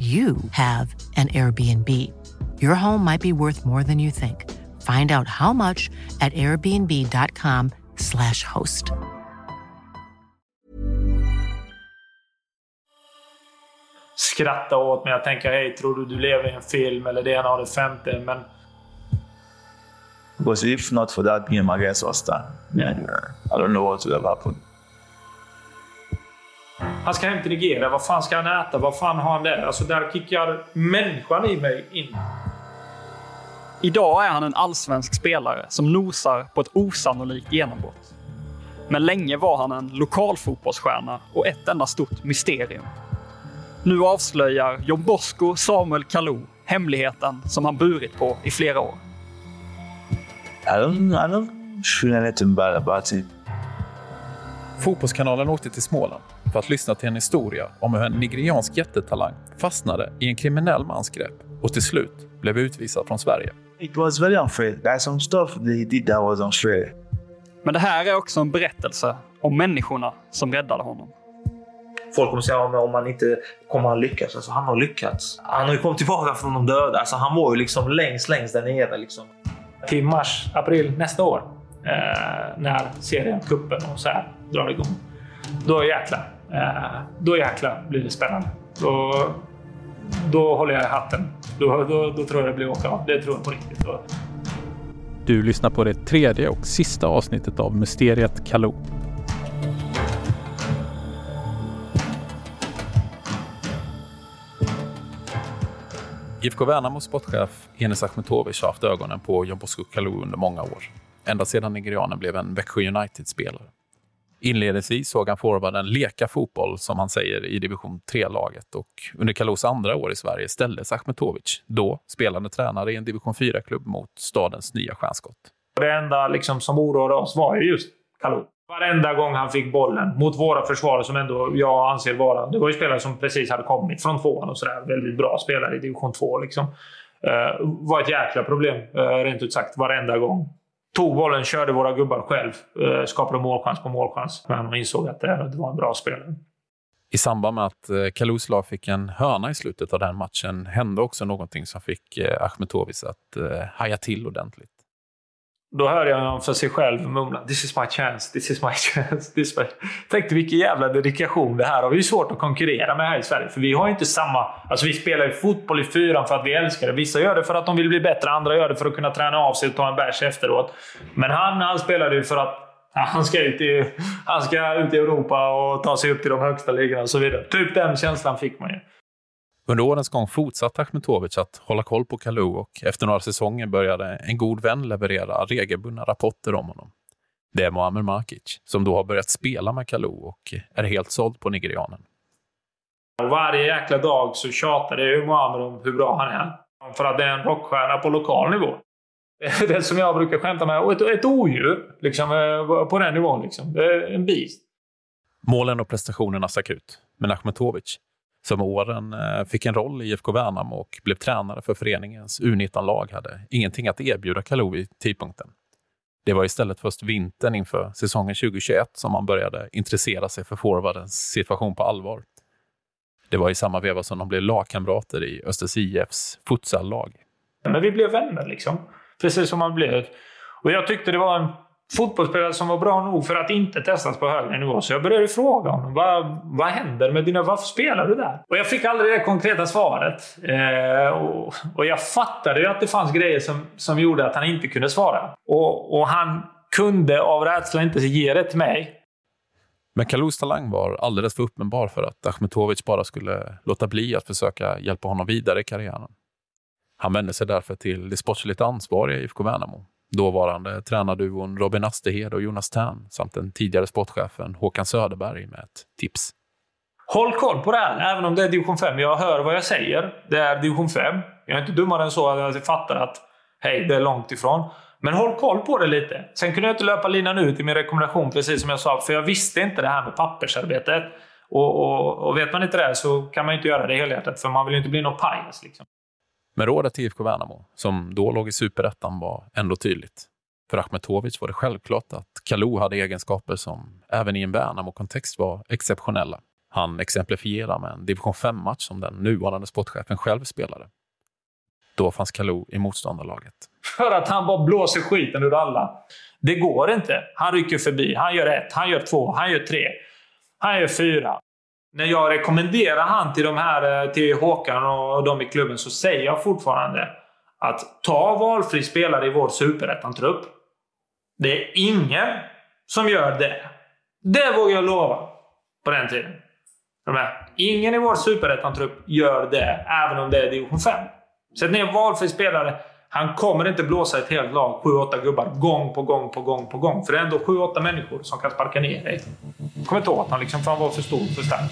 you have an Airbnb. Your home might be worth more than you think. Find out how much at airbnb.com/slash host. Skratta åt mig. Jag tänker, hej, tror du du lever i en film? Eller det ena och det femte. Men Because if not for that game against Austin, yeah, I don't know what would have happened. Han ska hem till Nigeria. Vad fan ska han äta? Vad fan har han där? Alltså, där kickar människan i mig in. Idag är han en allsvensk spelare som nosar på ett osannolikt genombrott. Men länge var han en lokal fotbollsstjärna och ett enda stort mysterium. Nu avslöjar John Bosco Samuel Kalou hemligheten som han burit på i flera år. I don't, I don't feel anything bad about it. Fotbollskanalen åkte till Småland för att lyssna till en historia om hur en nigeriansk jättetalang fastnade i en kriminell mans grepp och till slut blev utvisad från Sverige. It was very unfair. There's some stuff they did that was unfair. Men det här är också en berättelse om människorna som räddade honom. Folk kommer säga att om han inte kommer han lyckas. Alltså, han har lyckats. Han har ju kommit tillbaka från de döda. Alltså, han var ju liksom längst, längst där nere. Liksom. Till mars, april nästa år. Eh, när serien, kuppen och så här drar igång. Då jäklar. Eh, då jäklar blir det spännande. Då, då håller jag i hatten. Då, då, då tror jag det blir åka av. Det tror jag på riktigt. Då. Du lyssnar på det tredje och sista avsnittet av Mysteriet Kalou. IFK Värnamos sportchef Enes Achmetovic har haft ögonen på John Bosco Kalou under många år. Ända sedan nigerianen blev en Växjö United-spelare. Inledningsvis såg han forwarden leka fotboll, som han säger, i division 3-laget och under Kalous andra år i Sverige ställdes Achmetovic, då spelande tränare i en division 4-klubb, mot stadens nya stjärnskott. Det enda liksom som oroade oss var ju just Kalou. Varenda gång han fick bollen mot våra försvarare som ändå jag anser vara... Det var ju spelare som precis hade kommit från tvåan och sådär. Väldigt bra spelare i division 2 liksom. Uh, var ett jäkla problem, uh, rent ut sagt, varenda gång. Tog bollen, körde våra gubbar själv. Eh, skapade målchans på målchans. Men man insåg att det, det var en bra spelare. I samband med att eh, Kalus lag fick en hörna i slutet av den matchen hände också någonting som fick eh, Ahmetovic att eh, haja till ordentligt. Då hörde jag honom för sig själv mumla “This is my chance, this is my chance”. This is my... Tänkte vilken jävla dedikation det här har. Vi är svårt att konkurrera med här i Sverige. För vi har inte samma... Alltså vi spelar ju fotboll i fyran för att vi älskar det. Vissa gör det för att de vill bli bättre, andra gör det för att kunna träna av sig och ta en bärs efteråt. Men han, han spelade ju för att han, ska ut i, han ska ut i Europa och ta sig upp till de högsta ligorna och så vidare. Typ den känslan fick man ju. Under årens gång fortsatte Achmetovic att hålla koll på Kalou och efter några säsonger började en god vän leverera regelbundna rapporter om honom. Det är Muamer Makic, som då har börjat spela med Kalou och är helt såld på nigerianen. Varje jäkla dag så tjatade ju Muamer om hur bra han är. För att det är en rockstjärna på lokal nivå. Det som jag brukar skämta med. Och ett, ett odjur liksom, eh, på den nivån. Liksom. En beast. Målen och prestationerna stack ut, men Achmetovic, som med åren eh, fick en roll i IFK Värnamo och blev tränare för föreningens U19-lag, hade ingenting att erbjuda Kalou vid tidpunkten. Det var istället först vintern inför säsongen 2021 som man började intressera sig för forwardens situation på allvar. Det var i samma veva som de blev lagkamrater i Östers IFs futsallag. Men vi blev vänner liksom. Precis som man blev. Och jag tyckte det var en fotbollsspelare som var bra nog för att inte testas på högre nivå. Så jag började fråga honom. Vad, vad händer med dina... Varför spelar du där? Och jag fick aldrig det konkreta svaret. Eh, och, och, jag fattade ju att det fanns grejer som, som gjorde att han inte kunde svara. Och, och han kunde av rädsla inte ge det till mig. Men Kalous talang var alldeles för uppenbar för att Achmetovic bara skulle låta bli att försöka hjälpa honom vidare i karriären. Han vände sig därför till det sportsligt ansvariga IFK Värnamo dåvarande tränarduon Robin Asterhed och Jonas Tern samt den tidigare sportchefen Håkan Söderberg med ett tips. Håll koll på det här, även om det är division 5. Jag hör vad jag säger. Det är division 5. Jag är inte dummare än så att jag fattar att hej, det är långt ifrån. Men håll koll på det lite. Sen kunde jag inte löpa linan ut i min rekommendation, precis som jag sa, för jag visste inte det här med pappersarbetet. Och, och, och vet man inte det så kan man inte göra det helhjärtat, för man vill ju inte bli någon pajas. Liksom. Men rådet till IFK Värnamo, som då låg i superettan, var ändå tydligt. För Ahmetovic var det självklart att Kalou hade egenskaper som även i en Värnamo-kontext var exceptionella. Han exemplifierar med en division 5-match som den nuvarande sportchefen själv spelade. Då fanns Kalou i motståndarlaget. För att han bara blåser skiten ur alla. Det går inte. Han rycker förbi. Han gör ett, han gör två, han gör tre. Han gör fyra. När jag rekommenderar han till de här, eh, till Håkan och de i klubben, så säger jag fortfarande att ta valfri spelare i vår superettan-trupp. Det är ingen som gör det. Det vågar jag lova. På den tiden. Ingen i vår superettan-trupp gör det, även om det är division 5. Sätt ner valfri spelare. Han kommer inte blåsa ett helt lag, 7-8 gubbar, gång på gång på gång på gång. För det är ändå 7-8 människor som kan sparka ner dig. Kom inte åt honom liksom, för han var för stor, för stark.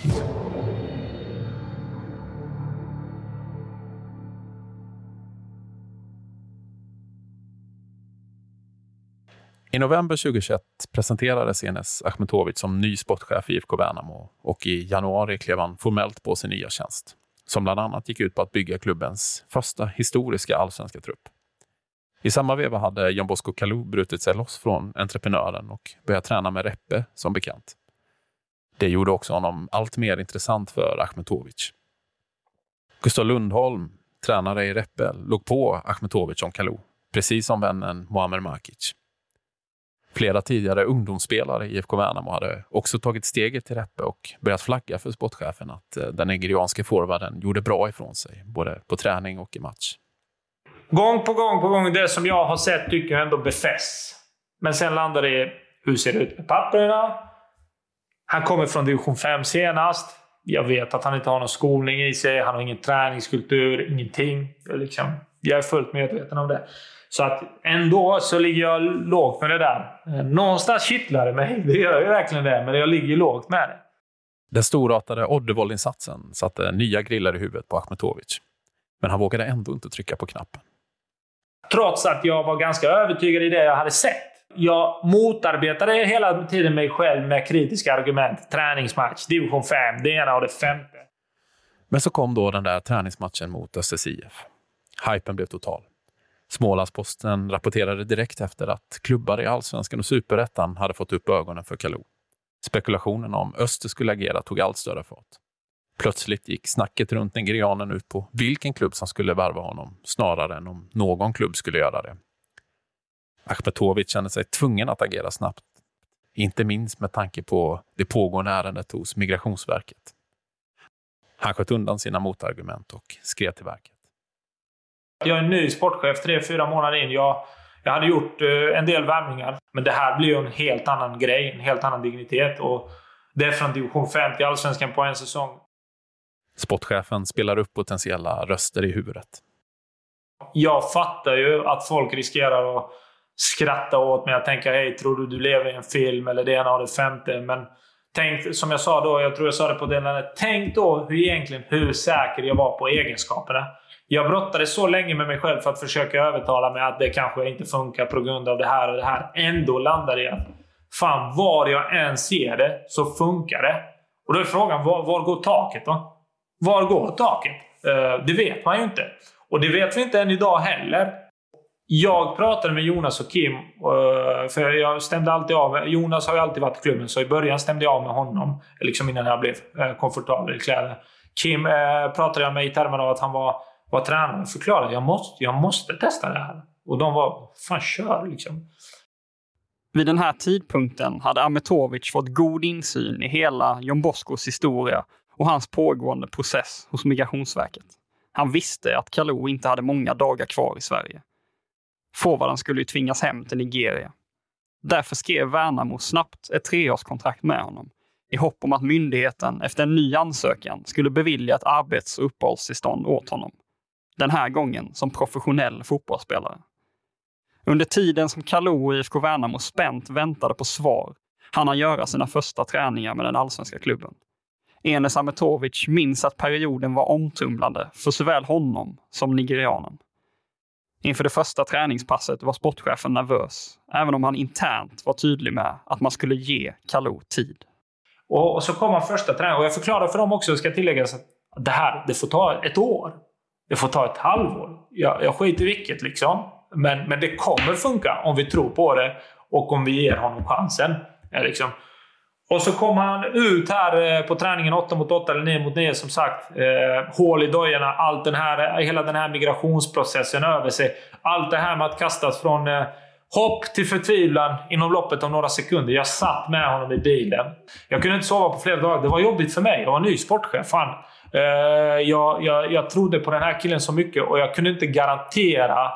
I november 2021 presenterades Enes Ahmetovic som ny sportchef i IFK Värnamo och i januari klev han formellt på sin nya tjänst som bland annat gick ut på att bygga klubbens första historiska allsvenska trupp. I samma veva hade Jan Bosco Kalou brutit sig loss från entreprenören och börjat träna med Reppe, som bekant. Det gjorde också honom allt mer intressant för Ahmetovic. Gustav Lundholm, tränare i Reppe, låg på Ahmetovic om Kalou, precis som vännen Muamer Makic. Flera tidigare ungdomsspelare i IFK Värnamo hade också tagit steget till Reppe och börjat flagga för sportchefen att eh, den nigerianske forwarden gjorde bra ifrån sig, både på träning och i match. Gång på gång på gång, det som jag har sett tycker jag ändå befästs. Men sen landar det i hur ser det ut med papperna? Han kommer från division 5 senast. Jag vet att han inte har någon skolning i sig. Han har ingen träningskultur, ingenting. Jag, liksom, jag är fullt medveten om det. Så att ändå så ligger jag lågt med det där. Eh, någonstans kittlar det mig. Det gör ju verkligen det, men jag ligger lågt med det. Den storartade Oddevold-insatsen satte nya grillar i huvudet på Ahmetovic. Men han vågade ändå inte trycka på knappen. Trots att jag var ganska övertygad i det jag hade sett. Jag motarbetade hela tiden mig själv med kritiska argument. Träningsmatch, division 5, det ena och det femte. Men så kom då den där träningsmatchen mot Östers IF. Hypen blev total. Smålandsposten rapporterade direkt efter att klubbar i allsvenskan och superettan hade fått upp ögonen för Kalou. Spekulationen om Öster skulle agera tog allt större fart. Plötsligt gick snacket runt nigerianen ut på vilken klubb som skulle värva honom, snarare än om någon klubb skulle göra det. Akhmetovic kände sig tvungen att agera snabbt, inte minst med tanke på det pågående ärendet hos Migrationsverket. Han sköt undan sina motargument och skrev till verket. Jag är ny sportchef tre, fyra månader in. Jag, jag hade gjort eh, en del värvningar, men det här blir ju en helt annan grej, en helt annan dignitet. Och det är från division 5 till allsvenskan på en säsong. Sportchefen spelar upp potentiella röster i huvudet. Jag fattar ju att folk riskerar att skratta åt mig och tänka hej, tror du du lever i en film eller det ena och det femte. Men tänk, som jag sa då, jag tror jag sa det på delen, tänk då hur egentligen hur säker jag var på egenskaperna. Jag brottades så länge med mig själv för att försöka övertala mig att det kanske inte funkar på grund av det här och det här. Ändå landade jag Fan, var jag än ser det så funkar det. Och då är frågan, var, var går taket då? Var går taket? Uh, det vet man ju inte. Och det vet vi inte än idag heller. Jag pratade med Jonas och Kim, eh, för jag stämde alltid av. Jonas har ju alltid varit i klubben, så i början stämde jag av med honom. Liksom innan jag blev eh, komfortabel i kläder. Kim pratade jag med i termer av att han var var tränaren förklarade jag måste, jag måste testa det här. Och de var, fan kör liksom. Vid den här tidpunkten hade Ametovic fått god insyn i hela John Boscos historia och hans pågående process hos Migrationsverket. Han visste att Kalou inte hade många dagar kvar i Sverige. Forwarden skulle ju tvingas hem till Nigeria. Därför skrev Värnamo snabbt ett treårskontrakt med honom i hopp om att myndigheten efter en ny ansökan skulle bevilja ett arbets och uppehållstillstånd åt honom. Den här gången som professionell fotbollsspelare. Under tiden som Kalou och IFK Värnamo spänt väntade på svar hann han göra sina första träningar med den allsvenska klubben. Enes Ametovic minns att perioden var omtumlande för såväl honom som nigerianen. Inför det första träningspasset var sportchefen nervös, även om han internt var tydlig med att man skulle ge Kalou tid. Och, så kom han första träningen. Och jag förklarade för dem också, ska tilläggas, att det här det får ta ett år. Det får ta ett halvår. Jag, jag skiter i vilket liksom. Men, men det kommer funka om vi tror på det och om vi ger honom chansen. Eh, liksom. Och så kommer han ut här eh, på träningen 8 mot 8 eller 9 mot 9 som sagt. Eh, hål i dojorna, allt den här, hela den här migrationsprocessen över sig. Allt det här med att kastas från eh, hopp till förtvivlan inom loppet av några sekunder. Jag satt med honom i bilen. Jag kunde inte sova på flera dagar. Det var jobbigt för mig. Jag var ny sportchef. Fan. Eh, jag, jag, jag trodde på den här killen så mycket och jag kunde inte garantera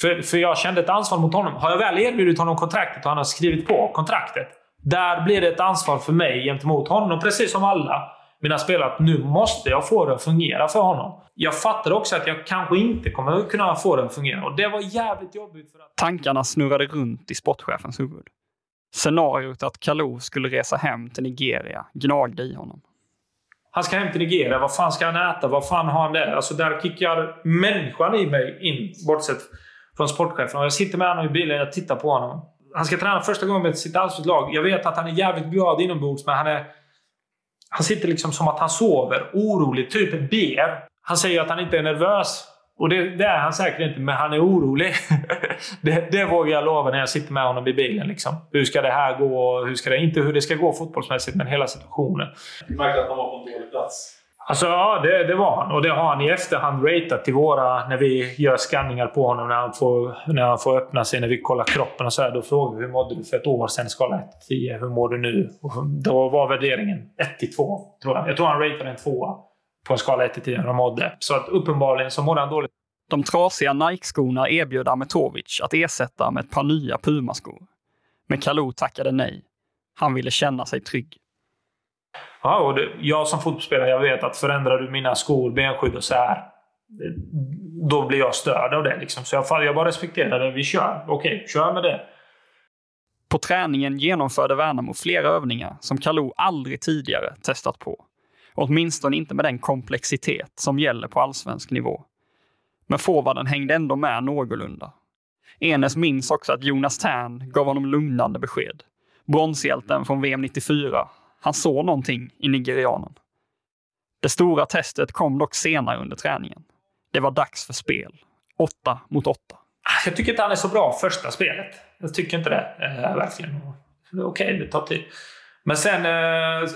för, för jag kände ett ansvar mot honom. Har jag väl erbjudit honom kontraktet och han har skrivit på kontraktet, där blir det ett ansvar för mig gentemot honom, precis som alla mina spelare, att nu måste jag få det att fungera för honom. Jag fattade också att jag kanske inte kommer kunna få det att fungera och det var jävligt jobbigt. För att... Tankarna snurrade runt i sportchefens huvud. Scenariot att Kalou skulle resa hem till Nigeria gnagde i honom. Han ska hem till Nigeria. Vad fan ska han äta? Vad fan har han där? Alltså där kickar människan i mig in, bortsett från sportchefen. Och jag sitter med honom i bilen och tittar på honom. Han ska träna första gången med sitt lag. Jag vet att han är jävligt glad inombords, men han är... Han sitter liksom som att han sover, orolig, typ ber. Han säger att han inte är nervös. Och det, det är han säkert inte, men han är orolig. det, det vågar jag lova när jag sitter med honom i bilen. Liksom. Hur ska det här gå? Hur ska det, inte hur det ska gå fotbollsmässigt, men hela situationen. Du märkte att han var på en dålig plats? Alltså ja, det, det, var han. Och det har han i efterhand ratat till våra... När vi gör skanningar på honom, när han får, när han får öppna sig, när vi kollar kroppen och så här, Då frågar vi hur mådde du för ett år sedan? Skala 1 10. Hur mår du nu? Och då var värderingen 1 2, tror jag. Jag tror han ratade en 2 på en skala 1 10 hur han mådde. Så att uppenbarligen så mådde han dåligt. De trasiga Nike-skorna erbjöd Ametovic att ersätta med ett par nya Puma-skor. Men Kalou tackade nej. Han ville känna sig trygg. Ja, och det, jag som fotbollsspelare, jag vet att förändrar du mina skor, benskydd och så här. Då blir jag störd av det. Liksom. Så jag, jag bara respekterar det. Vi kör. Okej, okay, kör med det. På träningen genomförde Värnamo flera övningar som Kalou aldrig tidigare testat på. Åtminstone inte med den komplexitet som gäller på allsvensk nivå. Men forwarden hängde ändå med någorlunda. Enes minns också att Jonas Tern gav honom lugnande besked. Bronshjälten från VM 94 han såg någonting i nigerianen. Det stora testet kom dock senare under träningen. Det var dags för spel. Åtta mot åtta. Ah, jag tycker inte han är så bra första spelet. Jag tycker inte det. Eh, verkligen. Okej, okay, det tar tid. Men sen eh,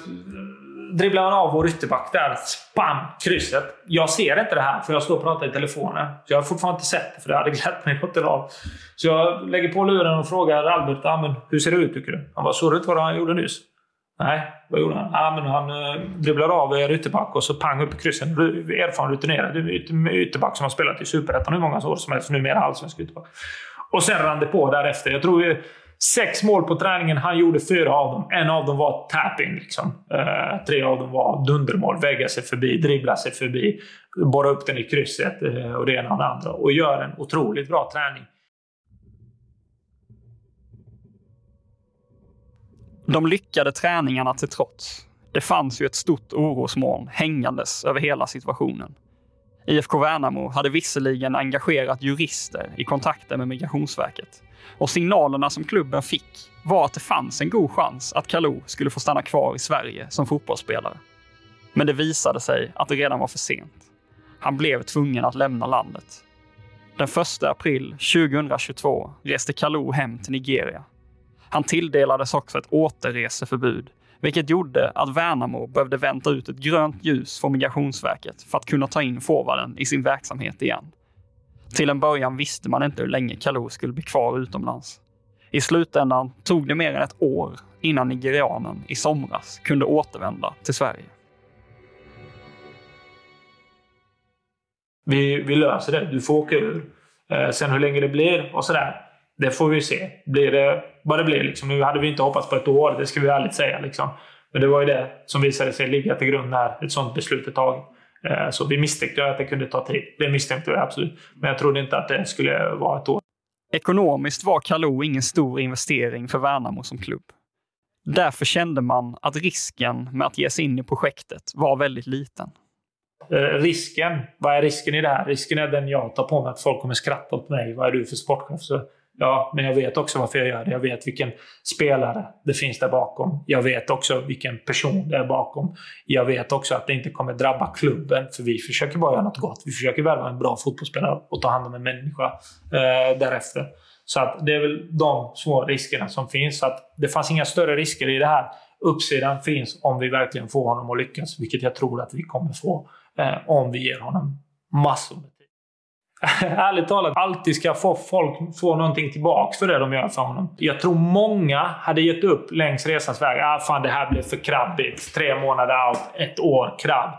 dribblar han av vår ytterback där. Spam! Krysset. Jag ser inte det här, för jag står och pratar i telefonen. Så jag har fortfarande inte sett det, för det hade glatt mig något av. Så jag lägger på luren och frågar Albert ah, men hur ser det ut, tycker du? Han bara, såg du inte vad han gjorde nyss? Nej, vad gjorde han? Ja, men han eh, dribblade av eh, er ytterback och så pang upp i kryssen. Erfaren rutinerad ytterback som har spelat i Superettan hur många år som helst. Numera allsvensk ytterback. Och sen rann det på därefter. Jag tror vi, sex mål på träningen. Han gjorde fyra av dem. En av dem var tapping. Liksom. Uh, tre av dem var dundermål. Vägga sig förbi, dribbla sig förbi, borra upp den i krysset uh, och det ena och det andra. Och gör en otroligt bra träning. De lyckade träningarna till trots. Det fanns ju ett stort orosmoln hängandes över hela situationen. IFK Värnamo hade visserligen engagerat jurister i kontakter med Migrationsverket och signalerna som klubben fick var att det fanns en god chans att Kalou skulle få stanna kvar i Sverige som fotbollsspelare. Men det visade sig att det redan var för sent. Han blev tvungen att lämna landet. Den 1 april 2022 reste Kalou hem till Nigeria han tilldelades också ett återreseförbud, vilket gjorde att Värnamo behövde vänta ut ett grönt ljus från Migrationsverket för att kunna ta in forwarden i sin verksamhet igen. Till en början visste man inte hur länge Kalou skulle bli kvar utomlands. I slutändan tog det mer än ett år innan nigerianen i somras kunde återvända till Sverige. Vi, vi löser det. Du får åka ur. Eh, sen hur länge det blir och sådär, det får vi se. Blir det vad det blir. Liksom. Nu hade vi inte hoppats på ett år, det ska vi ärligt säga. Liksom. Men det var ju det som visade sig ligga till grund när ett sådant beslut är taget. Eh, så vi misstänkte att det kunde ta tid. Det misstänkte vi absolut. Men jag trodde inte att det skulle vara ett år. Ekonomiskt var Kalou ingen stor investering för Värnamo som klubb. Därför kände man att risken med att ge sig in i projektet var väldigt liten. Eh, risken, vad är risken i det här? Risken är den jag tar på mig, att folk kommer skratta åt mig. Vad är du för sportchef? Så, ja, men jag vet också varför jag gör det. Jag vet vilken spelare det finns där bakom. Jag vet också vilken person det är bakom. Jag vet också att det inte kommer drabba klubben, för vi försöker bara göra något gott. Vi försöker värva en bra fotbollsspelare och ta hand om en människa eh, därefter. Så att det är väl de små riskerna som finns. Så att det fanns inga större risker i det här. Uppsidan finns om vi verkligen får honom att lyckas, vilket jag tror att vi kommer få eh, om vi ger honom massor med. Ärligt talat, alltid ska få folk få någonting tillbaka för det de gör för honom. Jag tror många hade gett upp längs resans väg. Ah, fan, det här blev för krabbigt. Tre månader out, ett år krabb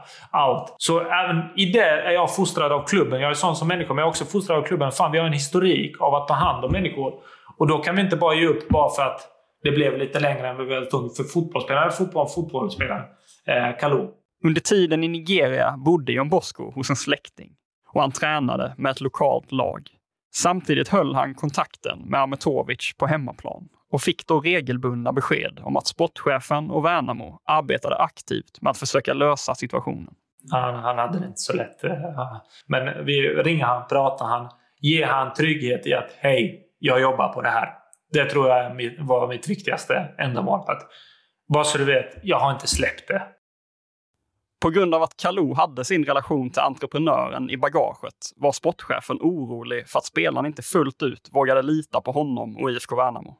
out. Så även i det är jag fostrad av klubben. Jag är sån som människa, men jag är också fostrad av klubben. Fan, vi har en historik av att ta hand om människor. Och då kan vi inte bara ge upp bara för att det blev lite längre än vi väl tog. För fotbollsspelare, fotboll, fotbollsspelare. Eh, Kalou. Under tiden i Nigeria bodde John Bosco hos en släkting och han tränade med ett lokalt lag. Samtidigt höll han kontakten med Ametovic på hemmaplan och fick då regelbundna besked om att sportchefen och Värnamo arbetade aktivt med att försöka lösa situationen. Han, han hade det inte så lätt. Eh, men vi ringer han, pratar han, ger han trygghet i att hej, jag jobbar på det här. Det tror jag var mitt viktigaste ändamål. Att, bara så du vet, jag har inte släppt det. På grund av att Kalou hade sin relation till entreprenören i bagaget var sportchefen orolig för att spelaren inte fullt ut vågade lita på honom och IFK Värnamo.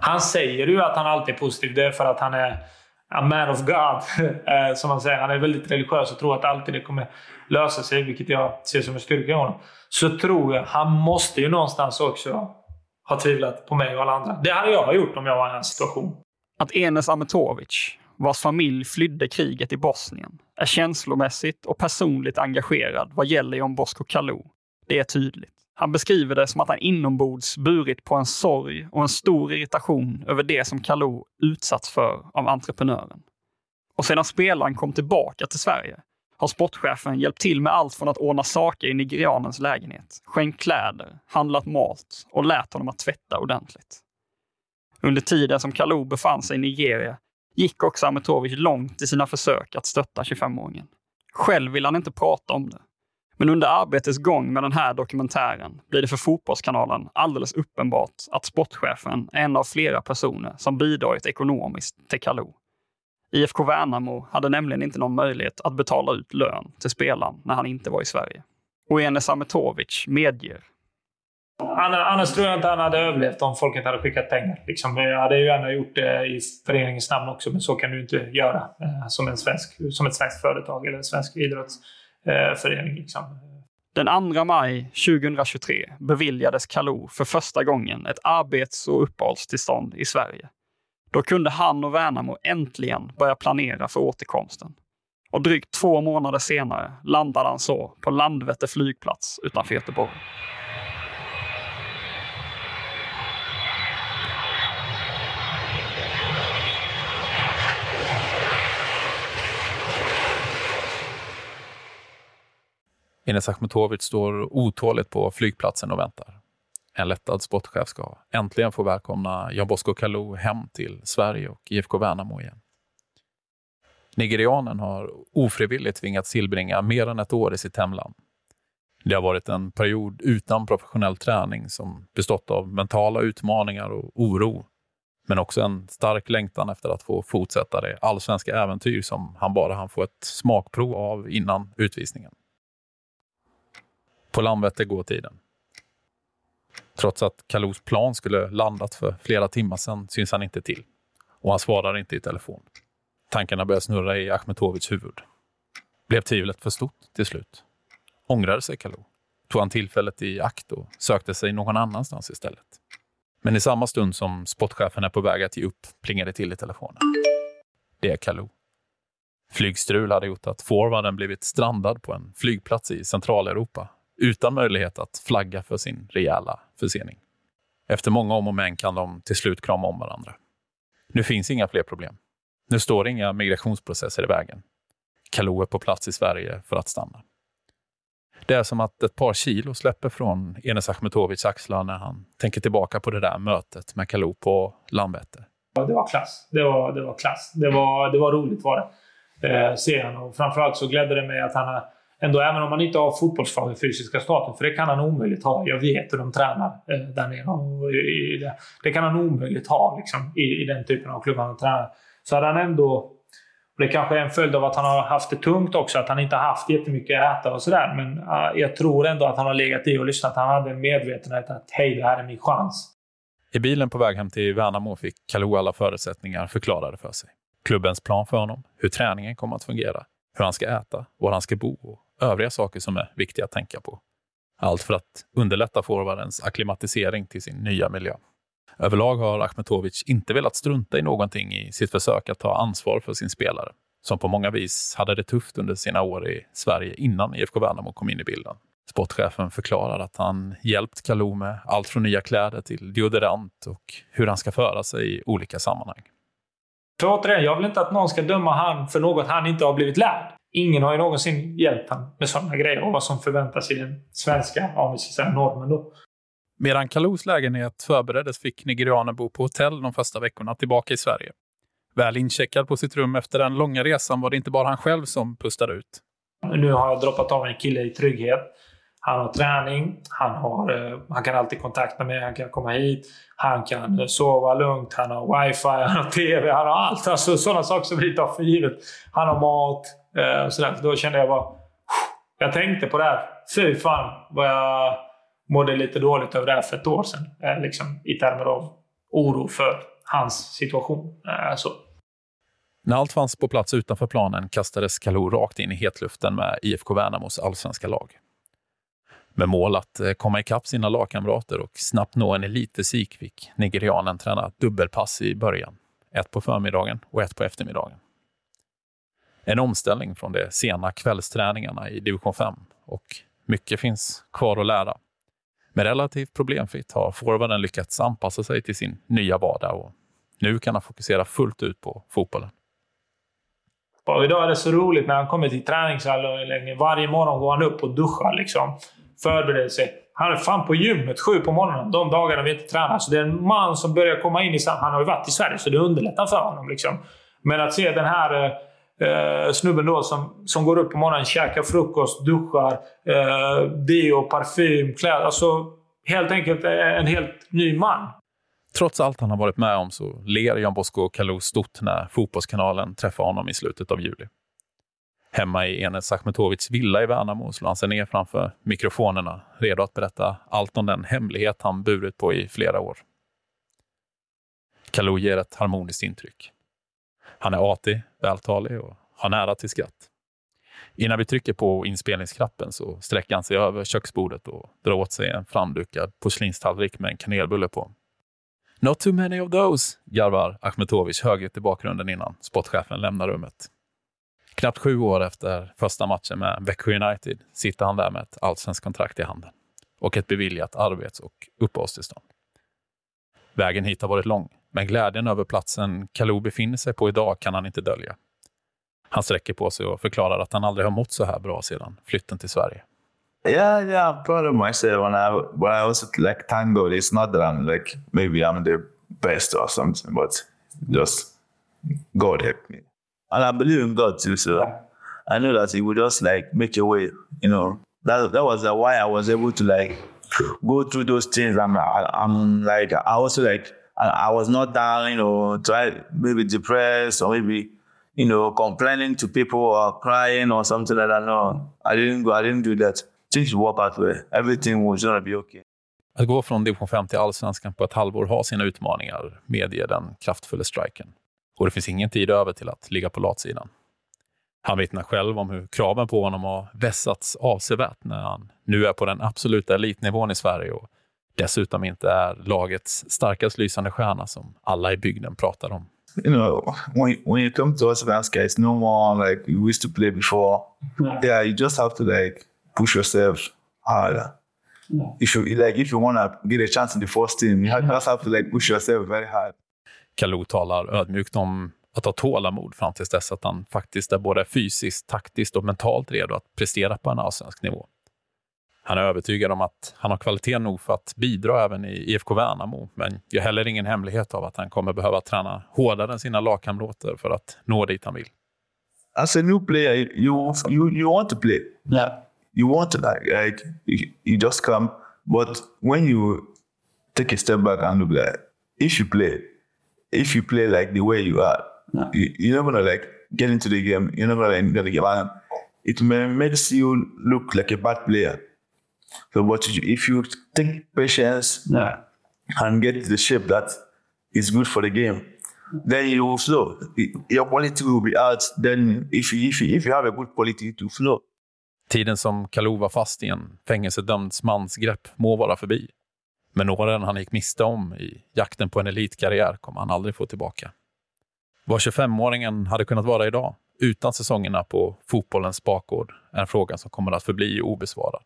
Han säger ju att han alltid är positiv. Det är för att han är a man of God, eh, som man säger. Han är väldigt religiös och tror att alltid det kommer lösa sig, vilket jag ser som en styrka i honom. Så tror jag, han måste ju någonstans också ha tvivlat på mig och alla andra. Det hade jag gjort om jag var i hans situation. Att Enes Ametovic vars familj flydde kriget i Bosnien, är känslomässigt och personligt engagerad vad gäller John Bosco Kalou. Det är tydligt. Han beskriver det som att han inombords burit på en sorg och en stor irritation över det som Kalou utsatts för av entreprenören. Och sedan spelaren kom tillbaka till Sverige har sportchefen hjälpt till med allt från att ordna saker i nigerianens lägenhet, skänkt kläder, handlat mat och lärt honom att tvätta ordentligt. Under tiden som Kalou befann sig i Nigeria gick också Ametovic långt i sina försök att stötta 25-åringen. Själv vill han inte prata om det. Men under arbetets gång med den här dokumentären blir det för Fotbollskanalen alldeles uppenbart att sportchefen är en av flera personer som bidragit ekonomiskt till Kalou. IFK Värnamo hade nämligen inte någon möjlighet att betala ut lön till spelaren när han inte var i Sverige. Och Enes Ametovic medger Annars tror jag inte han hade överlevt om folk inte hade skickat pengar. Liksom, jag hade ju gärna gjort det i föreningens namn också, men så kan du inte göra eh, som, en svensk, som ett svenskt företag eller en svensk idrottsförening. Eh, liksom. Den 2 maj 2023 beviljades Kalou för första gången ett arbets och uppehållstillstånd i Sverige. Då kunde han och Värnamo äntligen börja planera för återkomsten. Och drygt två månader senare landade han så på Landvetter flygplats utanför Göteborg. Enes Achmetovic står otåligt på flygplatsen och väntar. En lättad sportchef ska äntligen få välkomna Jan Bosco Kalou hem till Sverige och IFK Värnamo igen. Nigerianen har ofrivilligt tvingats tillbringa mer än ett år i sitt hemland. Det har varit en period utan professionell träning som bestått av mentala utmaningar och oro, men också en stark längtan efter att få fortsätta det allsvenska äventyr som han bara hann få ett smakprov av innan utvisningen. På Landvetter går tiden. Trots att Kalous plan skulle landat för flera timmar sedan syns han inte till. Och han svarar inte i telefon. Tankarna börjar snurra i Ahmetovics huvud. Blev tvivlet för stort till slut? Ångrade sig Kalou? Tog han tillfället i akt och sökte sig någon annanstans istället? Men i samma stund som sportchefen är på väg att ge upp plingar det till i telefonen. Det är Kalou. Flygstrul hade gjort att forwarden blivit strandad på en flygplats i Centraleuropa utan möjlighet att flagga för sin rejäla försening. Efter många om och men kan de till slut krama om varandra. Nu finns inga fler problem. Nu står inga migrationsprocesser i vägen. Kalou är på plats i Sverige för att stanna. Det är som att ett par kilo släpper från Enes Achmetovics axlar när han tänker tillbaka på det där mötet med Kalou på Landvetter. Det var klass. Det var, det var klass. Det var, det var roligt var det. Eh, serien. Och framförallt så glädde det mig att han har ändå, även om han inte har fotbollsfag fysiska staten, för det kan han omöjligt ha. Jag vet hur de tränar eh, där nere. Och i, det, det kan han omöjligt ha liksom, i, i den typen av klubbar han tränar. Så hade han ändå och det kanske är en följd av att han har haft det tungt också, att han inte har haft jättemycket att äta och sådär. Men uh, jag tror ändå att han har legat i och lyssnat. Han hade en medvetenhet att hej, det här är min chans. I bilen på väg hem till Värnamo fick Kalou alla förutsättningar förklarade för sig. Klubbens plan för honom, hur träningen kommer att fungera, hur han ska äta, var han ska bo och övriga saker som är viktiga att tänka på. Allt för att underlätta forwardens akklimatisering till sin nya miljö. Överlag har Akhmetovic inte velat strunta i någonting i sitt försök att ta ansvar för sin spelare, som på många vis hade det tufft under sina år i Sverige innan IFK Värnamo kom in i bilden. Sportchefen förklarar att han hjälpt Kalou med allt från nya kläder till deodorant och hur han ska föra sig i olika sammanhang. För återigen, jag vill inte att någon ska döma han för något han inte har blivit lärd. Ingen har ju någonsin hjälpt honom med sådana grejer och vad som förväntas i den svenska, om vi ska säga normen då. Medan Kalous lägenhet förbereddes fick nigerianen bo på hotell de första veckorna tillbaka i Sverige. Väl incheckad på sitt rum efter den långa resan var det inte bara han själv som pustade ut. Nu har jag droppat av en kille i trygghet. Han har träning, han, har, eh, han kan alltid kontakta mig, han kan komma hit, han kan eh, sova lugnt, han har wifi, han har TV, han har allt. Alltså sådana saker som vi tar för givet. Han har mat eh, sådär. Då kände jag bara... Jag tänkte på det här. Fy fan vad jag mådde lite dåligt över det här för ett år sedan. Eh, liksom, I termer av oro för hans situation. Eh, så. När allt fanns på plats utanför planen kastades Kalou rakt in i hetluften med IFK Värnamos allsvenska lag. Med mål att eh, komma ikapp sina lagkamrater och snabbt nå en elitfysik fick nigerianen träna dubbelpass i början. Ett på förmiddagen och ett på eftermiddagen. En omställning från de sena kvällsträningarna i division 5 och mycket finns kvar att lära. Men relativt problemfritt har forwarden lyckats anpassa sig till sin nya vardag och nu kan han fokusera fullt ut på fotbollen. Och idag är det så roligt när han kommer till träningshallen. Varje morgon går han upp och duschar. Liksom. Förbereder sig. Han är fan på gymmet sju på morgonen de dagarna vi inte tränar. Så det är en man som börjar komma in i... Han har ju varit i Sverige, så det underlättar för honom. Liksom. Men att se den här eh, eh, snubben då som, som går upp på morgonen, käkar frukost, duschar, eh, deo, parfym, kläder. Alltså helt enkelt eh, en helt ny man. Trots allt han har varit med om så ler Jan Bosko Kalou stort när Fotbollskanalen träffar honom i slutet av juli. Hemma i Enes Achmetovics villa i Värnamo slår han sig ner framför mikrofonerna, redo att berätta allt om den hemlighet han burit på i flera år. Kalou ger ett harmoniskt intryck. Han är artig, vältalig och har nära till skratt. Innan vi trycker på inspelningsknappen så sträcker han sig över köksbordet och drar åt sig en framdukad porslinstallrik med en kanelbulle på. Not too many of those, garvar Achmetovic högljutt i bakgrunden innan spottchefen lämnar rummet. Knappt sju år efter första matchen med Växjö United sitter han där med ett allsvenskt kontrakt i handen och ett beviljat arbets och uppehållstillstånd. Vägen hit har varit lång, men glädjen över platsen Kalou befinner sig på idag kan han inte dölja. Han sträcker på sig och förklarar att han aldrig har mått så här bra sedan flytten till Sverige. Yeah, yeah, I'm proud of myself. When I when I was like thank God, it's not that I'm like maybe I'm the best or something, but just God help me, and I believe in God too. So I know that He will just like make a way. You know, that that was why I was able to like go through those things. I'm I'm like I also like I, I was not down, you know, try maybe depressed or maybe you know complaining to people or crying or something like that. No, I didn't go. I didn't do that. Things work out well. Everything was gonna be okay. Att gå från division 5 till allsvenskan på ett halvår har sina utmaningar, medger den kraftfulla striken. Och det finns ingen tid över till att ligga på latsidan. Han vittnar själv om hur kraven på honom har vässats avsevärt när han nu är på den absoluta elitnivån i Sverige och dessutom inte är lagets starkast lysande stjärna som alla i bygden pratar om. You know, when, when you come to us Svenska, it's no more like you used to play before. Yeah, you just have to like push yourself harder. If you like, if you want to get a chance in the first team, you just have to like push yourself very hard. Kalou talar ödmjukt om att ha tålamod fram tills dess att han faktiskt är både fysiskt, taktiskt och mentalt redo att prestera på en allsvensk nivå. Han är övertygad om att han har kvalitet nog för att bidra även i IFK Värnamo, men gör heller ingen hemlighet av att han kommer behöva träna hårdare än sina lagkamrater för att nå dit han vill. As a new player, you you you want to play. Yeah. You want to like like you, you just come, but when you take a step back and look like if you play, if you play like the way you are, you, you're not gonna like get into the game. You're not gonna like, gonna get on. It may makes you look like a bad player. So, but you- if you take patience Yeah. and get the shape that is good for the game, then you will flow. Your quality will be out. Then if you, if you, if you have a good quality to flow. Tiden som Kalou var fast i en fängelsedömds mansgrepp må vara förbi. Men åren han gick miste om i jakten på en elitkarriär kommer han aldrig få tillbaka. Vad 25-åringen hade kunnat vara idag, utan säsongerna på fotbollens bakgård, är en fråga som kommer att förbli obesvarad.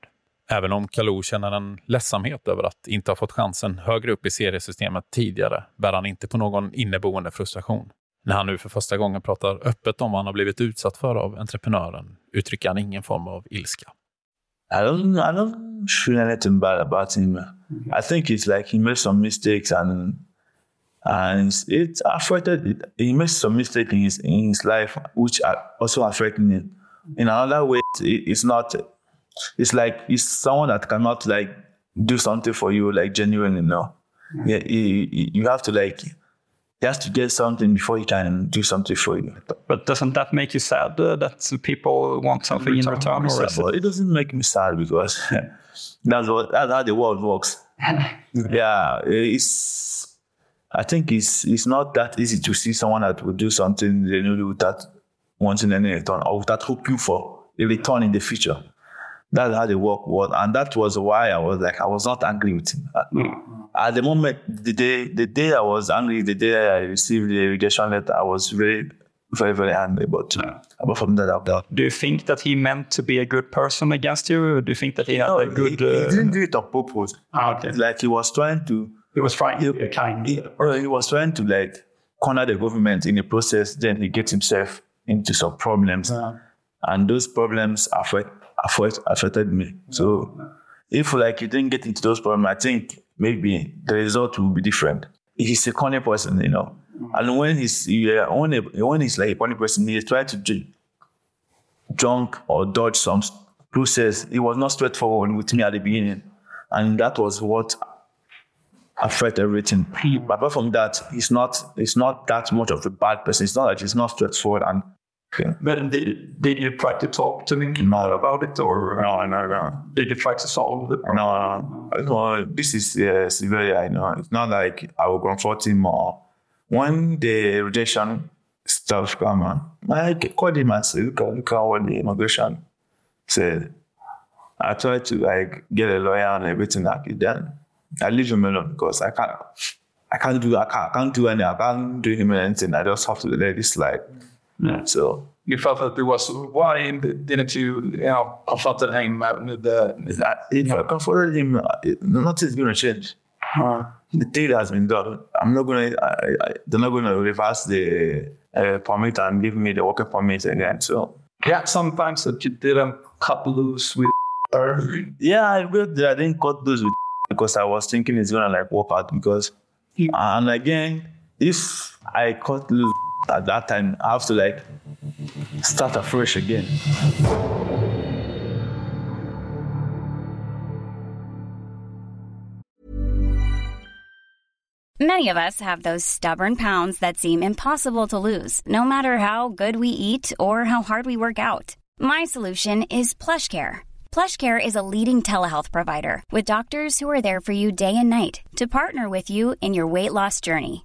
Även om Kalou känner en ledsamhet över att inte ha fått chansen högre upp i seriesystemet tidigare, bär han inte på någon inneboende frustration. När han nu för första gången pratar öppet om vad han har blivit utsatt för av entreprenören uttrycker han ingen form av ilska. I don't I don't feel anything bad about him. I think it's like he made some mistakes and and it affected it. He made some mistakes in his in his life which are also affecting him. In another way, it- it's not. It's like it's someone that cannot like do something for you like genuinely. No, yeah, he- you have to like. He has to get something before he can do something for you. But doesn't that make you sad uh, that people want something in return? Or is it? It doesn't make me sad because that's what that's how the world works. yeah, it's. I think it's it's not that easy to see someone that would do something they know without wanting any return or without hoping for a return in the future. That's how the work was, and that was why I was like I was not angry with him. At, at the moment, the day the day I was angry, the day I received the rejection letter, I was very, very, very angry. But apart from that, done. Do you think that he meant to be a good person against you? Or do you think that he had No, a good? he, he uh, didn't do it on purpose. Ah, okay. Like he was trying to He was trying to be kind. he, or he was trying to like corner the government in the process. Then he gets himself into some problems, and those problems affect, affect affected me. So if like he didn't get into those problems, I think maybe the result will be different. He's a corny person, you know, mm. and when he's yeah, when, he, when he's like a corny person, he tries to ju- junk or dodge some process. It was not straightforward with me at the beginning, and that was what affect everything. Mm. But apart from that, he's not he's not that much of a bad person. It's not like he's not straightforward and But did, did you try to talk to him No. about it, or no, no, no, did you try to solve the problem? no, no. no this is uh, severely. I know it's not like I will confront him or when the rejection stuff come on. I called him and said, look, at- look at what the immigration said. I tried to like get a lawyer and everything like it. Then I leave him alone because I can't. I can't do I can't, I can't do any I can't do him anything. I just have to let it slide. Yeah. So You felt that there was why didn't you you know confronted him with the if I confronted him, uh, it- nothing's gonna change. The deal has been done. I'm not gonna. I, I, they're not gonna reverse the uh, permit and give me the working permit again. So yeah sometimes that you didn't cut loose with her. yeah, I will. I didn't cut those with because I was thinking it's gonna like work out because and again, if I cut loose at that time, I have to like start afresh again. Many of us have those stubborn pounds that seem impossible to lose, no matter how good we eat or how hard we work out. My solution is PlushCare. PlushCare is a leading telehealth provider with doctors who are there for you day and night to partner with you in your weight loss journey.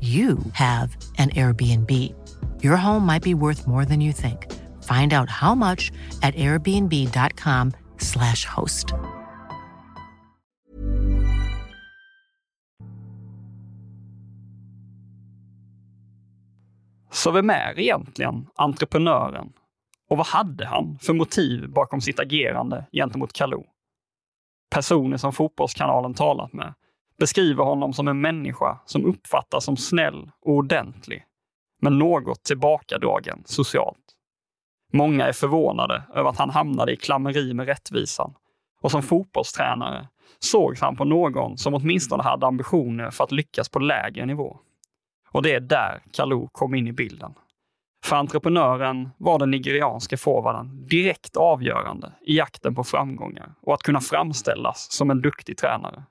you have an Airbnb. Your home might be worth more than you think. Find out how much at airbnb.com/slash host. Så vem är egentligen entreprenören? Och vad hade han för motiv bakom sitt agerande gentemot Kalou? Personer som Fotbollskanalen talat med beskriver honom som en människa som uppfattas som snäll och ordentlig, men något tillbakadragen socialt. Många är förvånade över att han hamnade i klammeri med rättvisan och som fotbollstränare sågs han på någon som åtminstone hade ambitioner för att lyckas på lägre nivå. Och det är där Kalou kom in i bilden. För entreprenören var den nigerianske forwarden direkt avgörande i jakten på framgångar och att kunna framställas som en duktig tränare.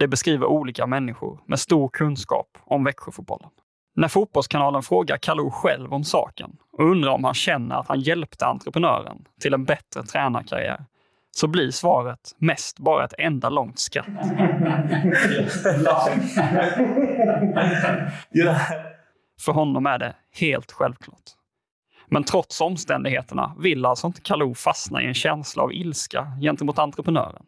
Det beskriver olika människor med stor kunskap om Växjöfotbollen. När Fotbollskanalen frågar Kalou själv om saken och undrar om han känner att han hjälpte entreprenören till en bättre tränarkarriär så blir svaret mest bara ett enda långt skratt. För honom är det helt självklart. Men trots omständigheterna vill alltså inte Kalou fastna i en känsla av ilska gentemot entreprenören.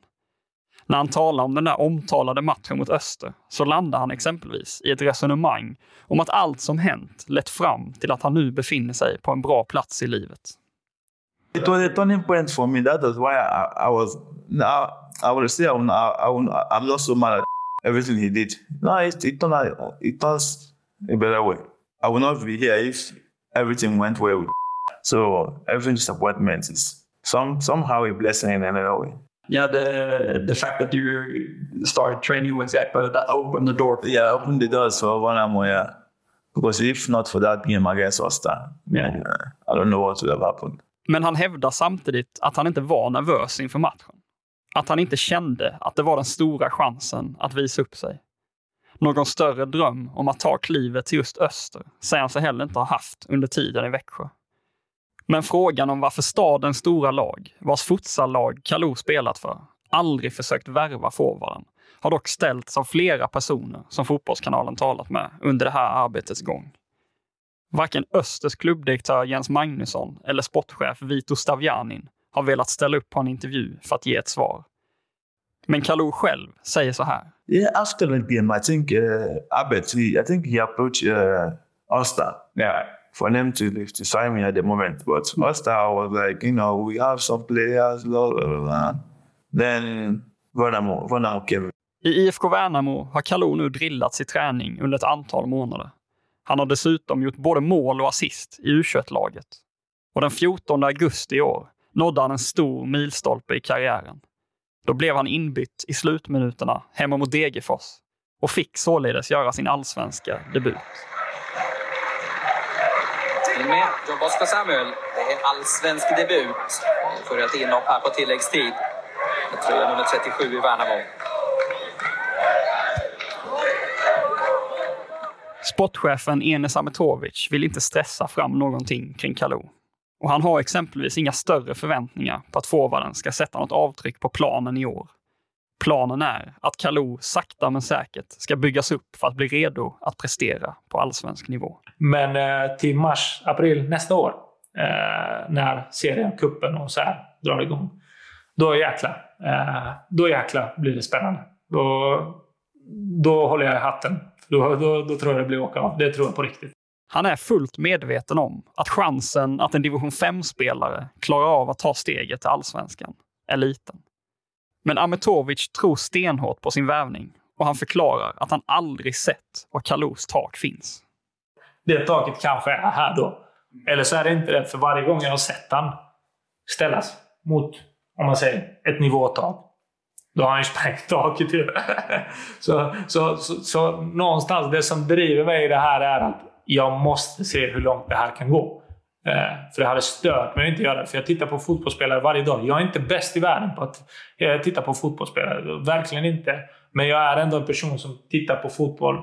När han talar om den där omtalade matchen mot Öster så landar han exempelvis i ett resonemang om att allt som hänt lett fram till att han nu befinner sig på en bra plats i livet. It was a turning point for me. That was why I, I was. Now I would say I'm, I, I'm not so mad at everything he did. No, it, it turned out, it turns a better way. I would not be here if everything went well. So every disappointment is some somehow a blessing in another way. Yeah, the the fact that you started training with Ekpa, that opened the door. Yeah, opened the doors for one more. Yeah, because if not for that game against Osta, Yeah. I don't know what would have happened. Men han hävdar samtidigt att han inte var nervös inför matchen. Att han inte kände att det var den stora chansen att visa upp sig. Någon större dröm om att ta klivet till just öster säger han sig heller inte ha haft under tiden i Växjö. Men frågan om varför stadens stora lag, vars futsallag Kalou spelat för, aldrig försökt värva forwarden, har dock ställts av flera personer som Fotbollskanalen talat med under det här arbetets gång. Varken Östers klubbdirektör Jens Magnusson eller sportchef Vito Stavjanin har velat ställa upp på en intervju för att ge ett svar. Men Kalou själv säger så här. Yeah, after game, I think uh, Abbott, he, I think he approached uh, Osta. Yeah, for them to to sign me at the moment. But Osta was like, you know, we have some players, blah blah. blah. Then Värnamo, Värnamo came. I IFK Värnamo har Kalou nu drillats i träning under ett antal månader. Han har dessutom gjort både mål och assist i U21-laget. Och den 14 augusti i år nådde han en stor milstolpe i karriären. Då blev han inbytt i slutminuterna hemma mot Degerfors och fick således göra sin allsvenska debut. Men med John Bosco Samuel. Det är allsvensk debut. Får ett inhopp här på tilläggstid. Med tröja nummer 37 i Värnamo. Sportchefen Enes Ametovic vill inte stressa fram någonting kring Kalou. Och han har exempelvis inga större förväntningar på att forwarden ska sätta något avtryck på planen i år. Planen är att Kalou sakta men säkert ska byggas upp för att bli redo att prestera på allsvensk nivå. Men eh, till mars, april nästa år, eh, när serien, kuppen och så här drar igång. Då jäklar. Eh, då jäklar blir det spännande. Då, då håller jag i hatten. Då, då, då tror jag det blir åka av. Det tror jag på riktigt. Han är fullt medveten om att chansen att en division 5-spelare klarar av att ta steget till allsvenskan är liten. Men Ametovic tror stenhårt på sin värvning och han förklarar att han aldrig sett var Kalous tak finns. Det taket kanske är här då. Eller så är det inte det, för varje gång jag har sett han ställas mot, om man säger, ett nivåtak Då har han ju sprängt taket ju. så, så, så, så någonstans, det som driver mig i det här är att jag måste se hur långt det här kan gå. Eh, för det hade stört mig att inte göra det. För jag tittar på fotbollsspelare varje dag. Jag är inte bäst i världen på att eh, titta på fotbollsspelare. Verkligen inte. Men jag är ändå en person som tittar på fotboll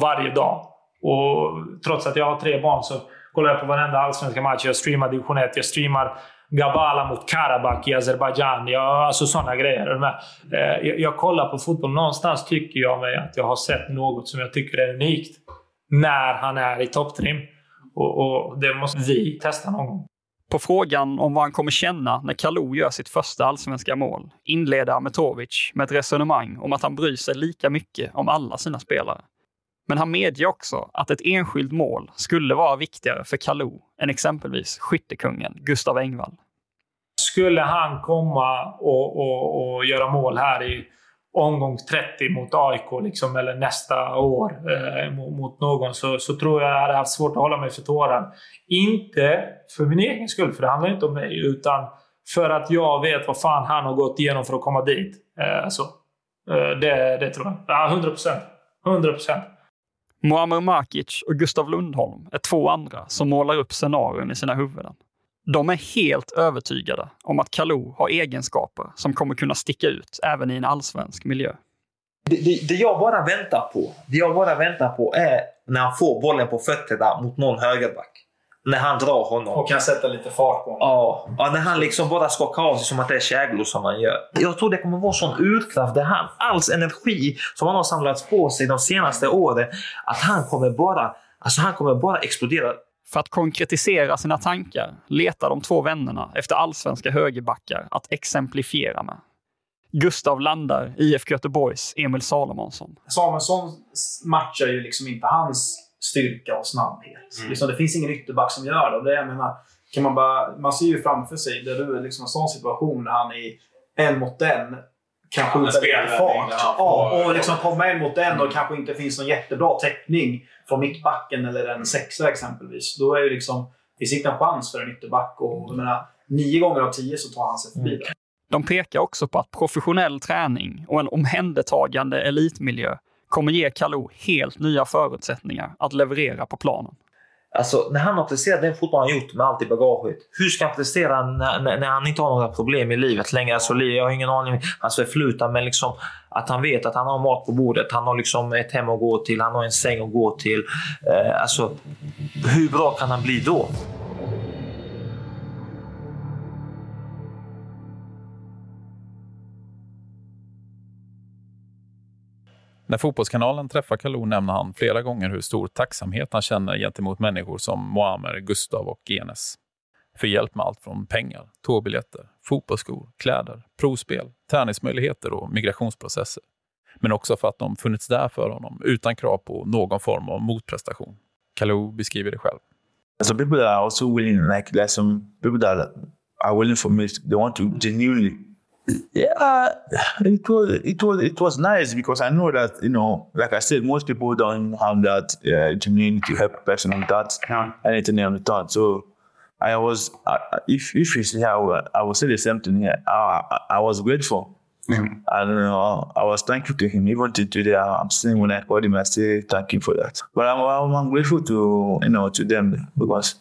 varje dag. Och trots att jag har tre barn så kollar jag på varenda allsvenska match. Jag streamar division 1, jag streamar Gabala mot Karabakh i Azerbajdzjan. Alltså sådana grejer. Eh, jag, jag kollar på fotboll. Någonstans tycker jag mig att jag har sett något som jag tycker är unikt. När han är i topptrim. Och, och det måste vi testa någon gång. På frågan om vad han kommer känna när Kalou gör sitt första allsvenska mål inleder Ametovic med ett resonemang om att han bryr sig lika mycket om alla sina spelare. Men han medger också att ett enskilt mål skulle vara viktigare för Kalou än exempelvis skyttekungen Gustav Engvall. Skulle han komma och, och, och göra mål här i omgång 30 mot AIK liksom, eller nästa år eh, mot någon så, så tror jag jag hade haft svårt att hålla mig för tårar. Inte för min egen skull, för det handlar inte om mig, utan för att jag vet vad fan han har gått igenom för att komma dit. Eh, så. Eh, det, det tror jag. Ja, 100 procent. 100 procent. Muammar Makic och Gustav Lundholm är två andra som målar upp scenarion i sina huvuden. De är helt övertygade om att Kalou har egenskaper som kommer kunna sticka ut även i en allsvensk miljö. Det, det, det, jag bara väntar på, det jag bara väntar på är när han får bollen på fötterna mot någon högerback. När han drar honom. Och kan sätta lite fart på honom. Ja, ja när han liksom bara skakar av sig som att det är käglor som han gör. Jag tror det kommer vara sån urkraft, det han, alls energi som han har samlat på sig de senaste åren, att han kommer bara, alltså han kommer bara explodera. För att konkretisera sina tankar letar de två vännerna efter allsvenska högerbackar att exemplifiera med. Gustav landar IFK Göteborgs Emil Salomonsson. Salomonsson matchar ju liksom inte hans styrka och snabbhet. Mm. Liksom, det finns ingen ytterback som gör det. det jag menar, kan man, bara, man ser ju framför sig där du är liksom en sån situation där han är en mot en kan skjuta lite fart. Ja, och liksom komma en mot en och kanske inte finns någon jättebra täckning från mittbacken eller en sexa exempelvis. Då är det liksom, finns inte en chans för en ytterback. Och, jag menar, nio gånger av tio så tar han sig förbi. Mm. De pekar också på att professionell träning och en omhändertagande elitmiljö kommer ge Kalou helt nya förutsättningar att leverera på planen. Alltså, när han har presterat den fotboll han gjort med allt i bagaget. Hur ska han prestera när, när, när, han inte har några problem i livet längre? Alltså, jag har ingen aning om hans förflutna, men liksom att han vet att han har mat på bordet. Han har liksom ett hem att gå till, han har en säng att gå till. Eh, alltså, hur bra kan han bli då? När Fotbollskanalen träffar Kalou nämner han flera gånger hur stor tacksamhet han känner gentemot människor som Moamer, Gustav och Enes. För hjälp med allt från pengar, tågbiljetter, fotbollsskor, kläder, provspel, träningsmöjligheter och migrationsprocesser. Men också för att de funnits där för honom utan krav på någon form av motprestation. Kalou beskriver det själv. So people are also willing, like like some people that are willing for me, they want to genuinely yeah, it was it was it was nice because I know that you know, like I said, most people don't have that uh, genuine to help a person on that yeah. anything on the thought. So I was, uh, if if you see how I will say the same thing here. I, I, I was grateful. Mm-hmm. I don't know. I was thankful to him. Even to today, I'm saying when I called him, I say thank you for that. But I'm, I'm, I'm grateful to you know to them because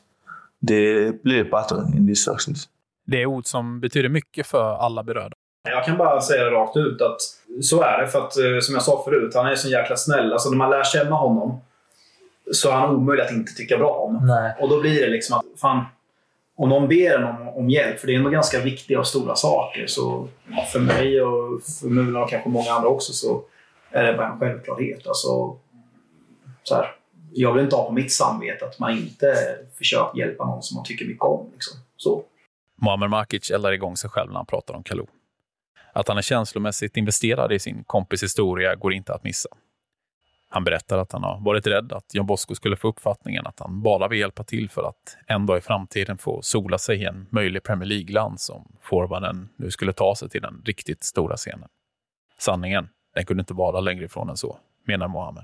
they play a part in this success. Det är ord som betyder mycket för alla berörda. Jag kan bara säga det rakt ut att så är det. För att eh, som jag sa förut, han är så jäkla snäll. Alltså när man lär känna honom så är han omöjlig att inte tycka bra om. Nej. Och då blir det liksom att, fan, om någon ber en om, om hjälp, för det är ändå ganska viktiga och stora saker, så ja, för mig och för Mula och kanske många andra också så är det bara en självklarhet. Alltså, så här, jag vill inte ha på mitt samvete att man inte försöker hjälpa någon som man tycker mycket om. Liksom. Så. Muammar Makic eldar igång sig själv när han pratar om Kalou. Att han är känslomässigt investerad i sin kompis historia går inte att missa. Han berättar att han har varit rädd att John Bosco skulle få uppfattningen att han bara vill hjälpa till för att en dag i framtiden få sola sig i en möjlig Premier League-land om forwarden nu skulle ta sig till den riktigt stora scenen. Sanningen, den kunde inte vara längre ifrån än så, menar Mohammed.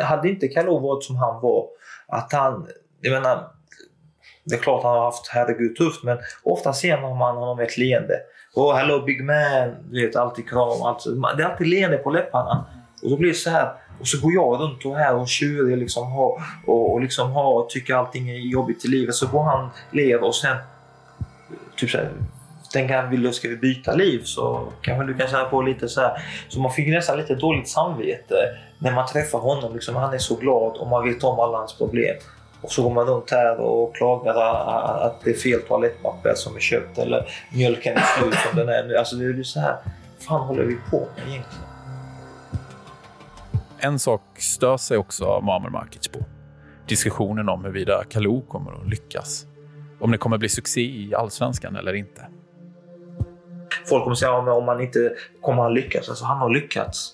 Hade inte Kalou varit som han var, att han, jag menar, det är klart han har haft herregud tufft, men ofta ser man honom med ett leende. Oh, hello big man. Du vet, alltid kram. Alltså, det är alltid leende på läpparna. Och då blir det så här. Och så går jag runt och här och tjurig liksom har, och, och liksom har, tycker allting är jobbigt i livet. Så går han ler och sen typ så här, tänker han, vill du, ska vi byta liv? Så kanske du kan känna på lite så här. Så man fick nästan lite dåligt samvete när man träffar honom. Liksom, han är så glad och man vet om alla hans problem. Och så går man runt här och klagar att det är fel toalettpapper som är köpt eller mjölken är slut som den är nu. Alltså det är så här, fan håller vi på med egentligen? En sak stör sig också Muammar Markic på. Diskussionen om huruvida Kalou kommer att lyckas. Om det kommer bli succé i allsvenskan eller inte. Folk kommer säga att om man inte kommer han lyckas. Alltså han har lyckats.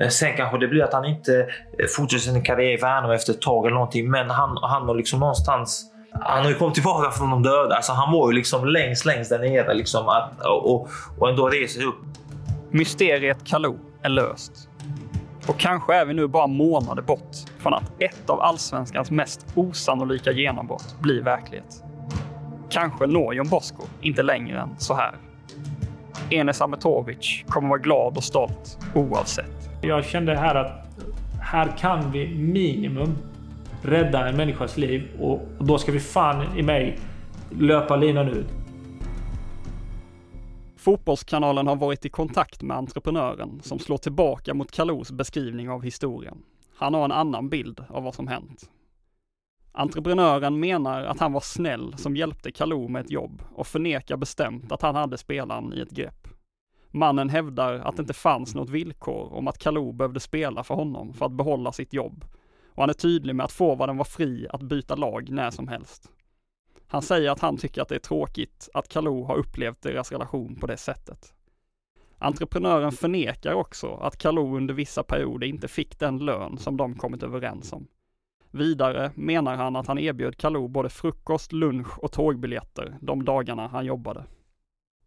Eh, sen kanske det blir att han inte eh, fortsätter sin karriär i Värnamo efter ett tag eller någonting. Men han, han har liksom någonstans han har ju kommit tillbaka från de döda. Alltså han var ju liksom längst, längst där nere. Liksom, att, och, och ändå reser sig upp. Mysteriet Kalou är löst. Och kanske är vi nu bara månader bort från att ett av allsvenskans mest osannolika genombrott blir verklighet. Kanske når John Bosko inte längre än så här. Enes Ametovic kommer vara glad och stolt oavsett. Jag kände här att här kan vi minimum rädda en människas liv och då ska vi fan i mig löpa linan ut. Fotbollskanalen har varit i kontakt med entreprenören som slår tillbaka mot Kalous beskrivning av historien. Han har en annan bild av vad som hänt. Entreprenören menar att han var snäll som hjälpte Kalou med ett jobb och förnekar bestämt att han hade spelaren i ett grepp. Mannen hävdar att det inte fanns något villkor om att Kalou behövde spela för honom för att behålla sitt jobb och han är tydlig med att forwarden var fri att byta lag när som helst. Han säger att han tycker att det är tråkigt att Kalou har upplevt deras relation på det sättet. Entreprenören förnekar också att Kalou under vissa perioder inte fick den lön som de kommit överens om. Vidare menar han att han erbjöd Kalou både frukost, lunch och tågbiljetter de dagarna han jobbade.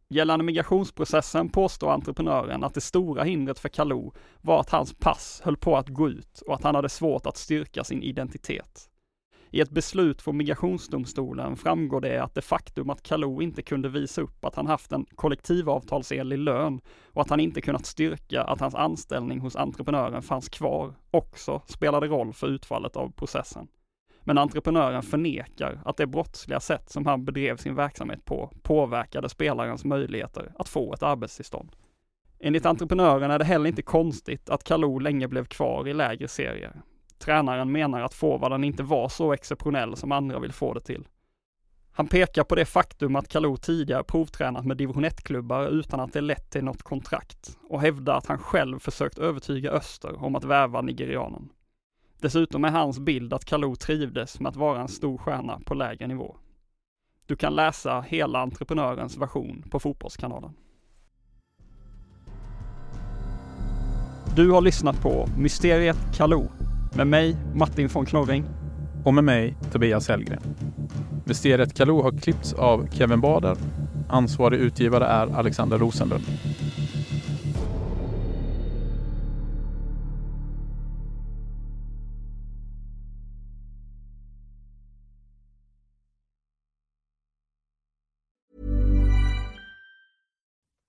Gällande migrationsprocessen påstår entreprenören att det stora hindret för Kalou var att hans pass höll på att gå ut och att han hade svårt att styrka sin identitet. I ett beslut från migrationsdomstolen framgår det att det faktum att Kalou inte kunde visa upp att han haft en kollektivavtalsenlig lön och att han inte kunnat styrka att hans anställning hos entreprenören fanns kvar också spelade roll för utfallet av processen. Men entreprenören förnekar att det brottsliga sätt som han bedrev sin verksamhet på påverkade spelarens möjligheter att få ett arbetstillstånd. Enligt entreprenören är det heller inte konstigt att Kalou länge blev kvar i lägre serier. Tränaren menar att forwarden inte var så exceptionell som andra vill få det till. Han pekar på det faktum att Kalou tidigare provtränat med division 1-klubbar utan att det lett till något kontrakt och hävdar att han själv försökt övertyga Öster om att värva nigerianen. Dessutom är hans bild att Kalou trivdes med att vara en stor stjärna på lägre nivå. Du kan läsa hela entreprenörens version på Fotbollskanalen. Du har lyssnat på Mysteriet Kalou med mig, Martin von Knorring. Och med mig, Tobias Hellgren. Mysteriet Kalou har klippts av Kevin Bader. Ansvarig utgivare är Alexander Rosenlund.